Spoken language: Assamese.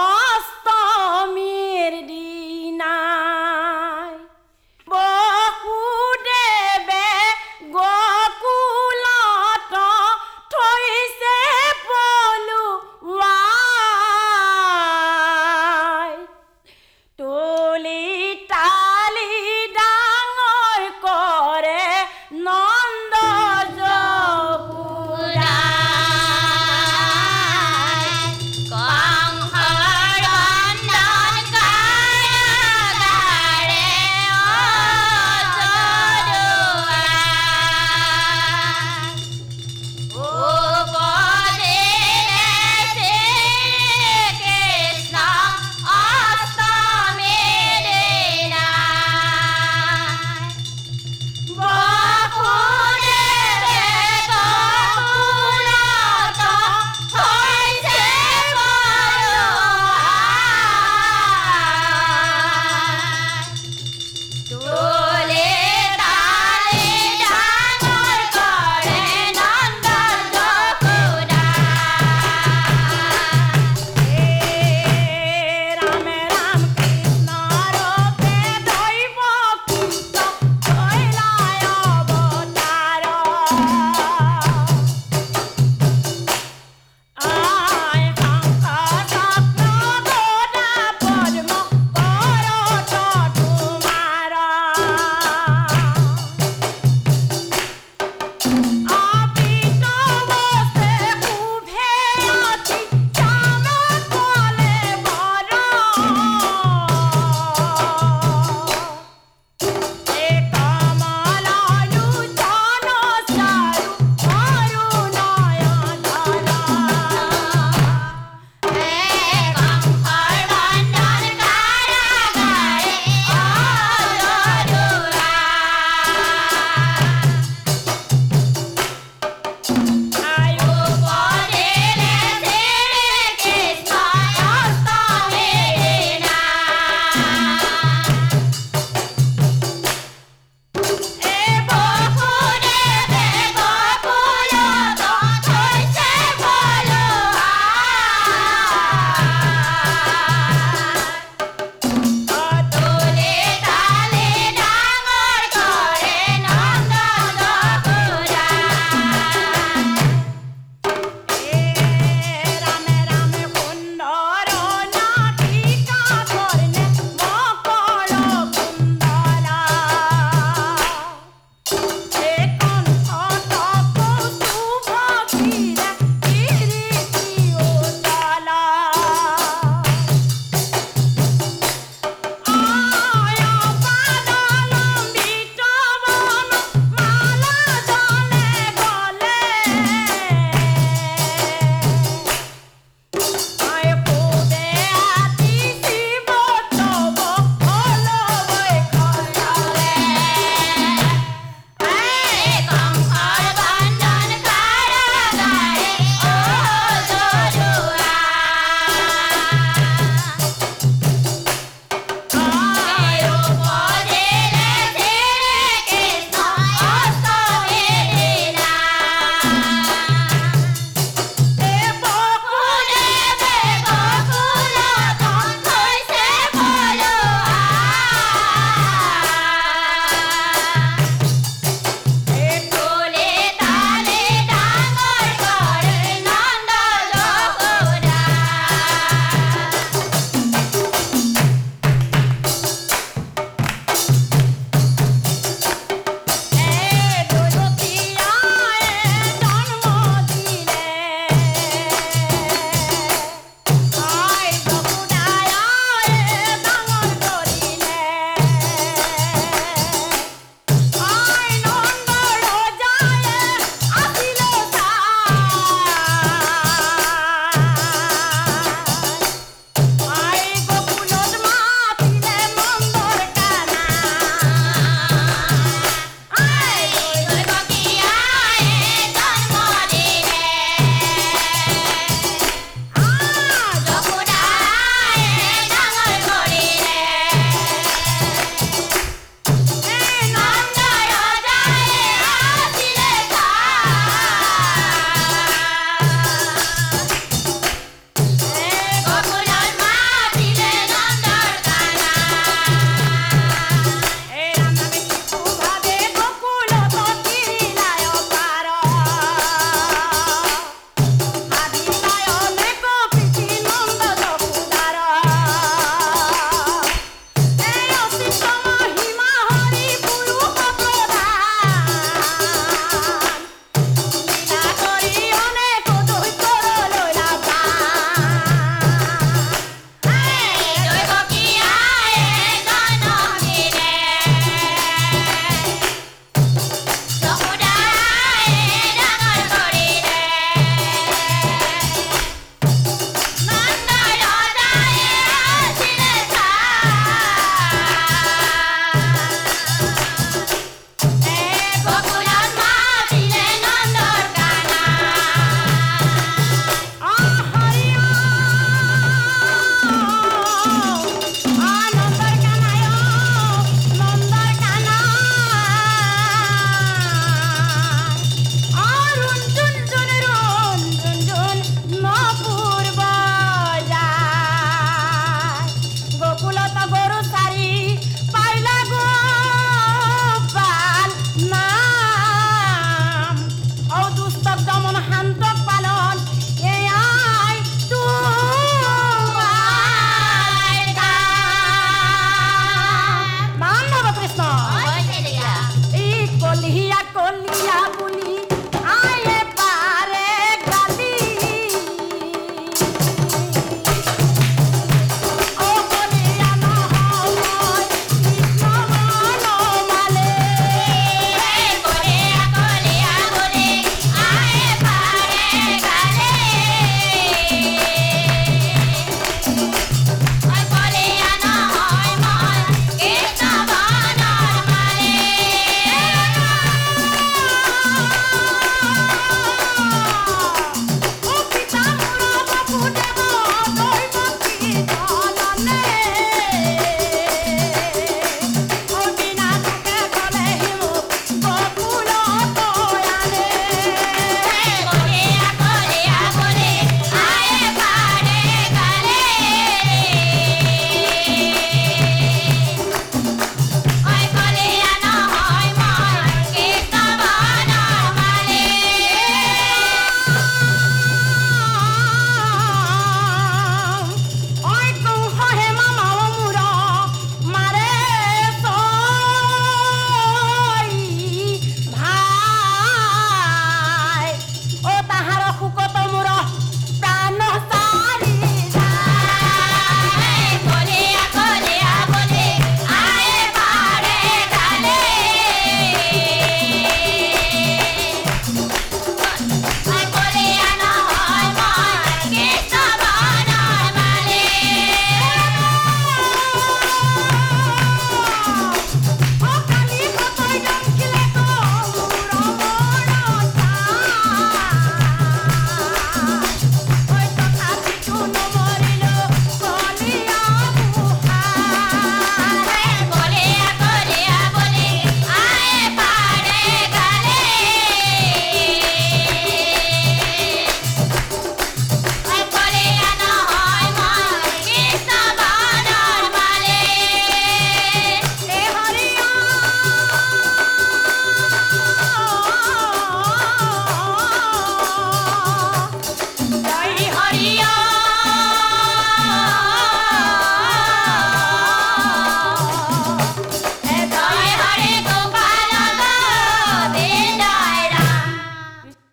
অষ্টমীৰ দিনাই। বসুদেৱে গকুলত থৈছে পলু ৱাই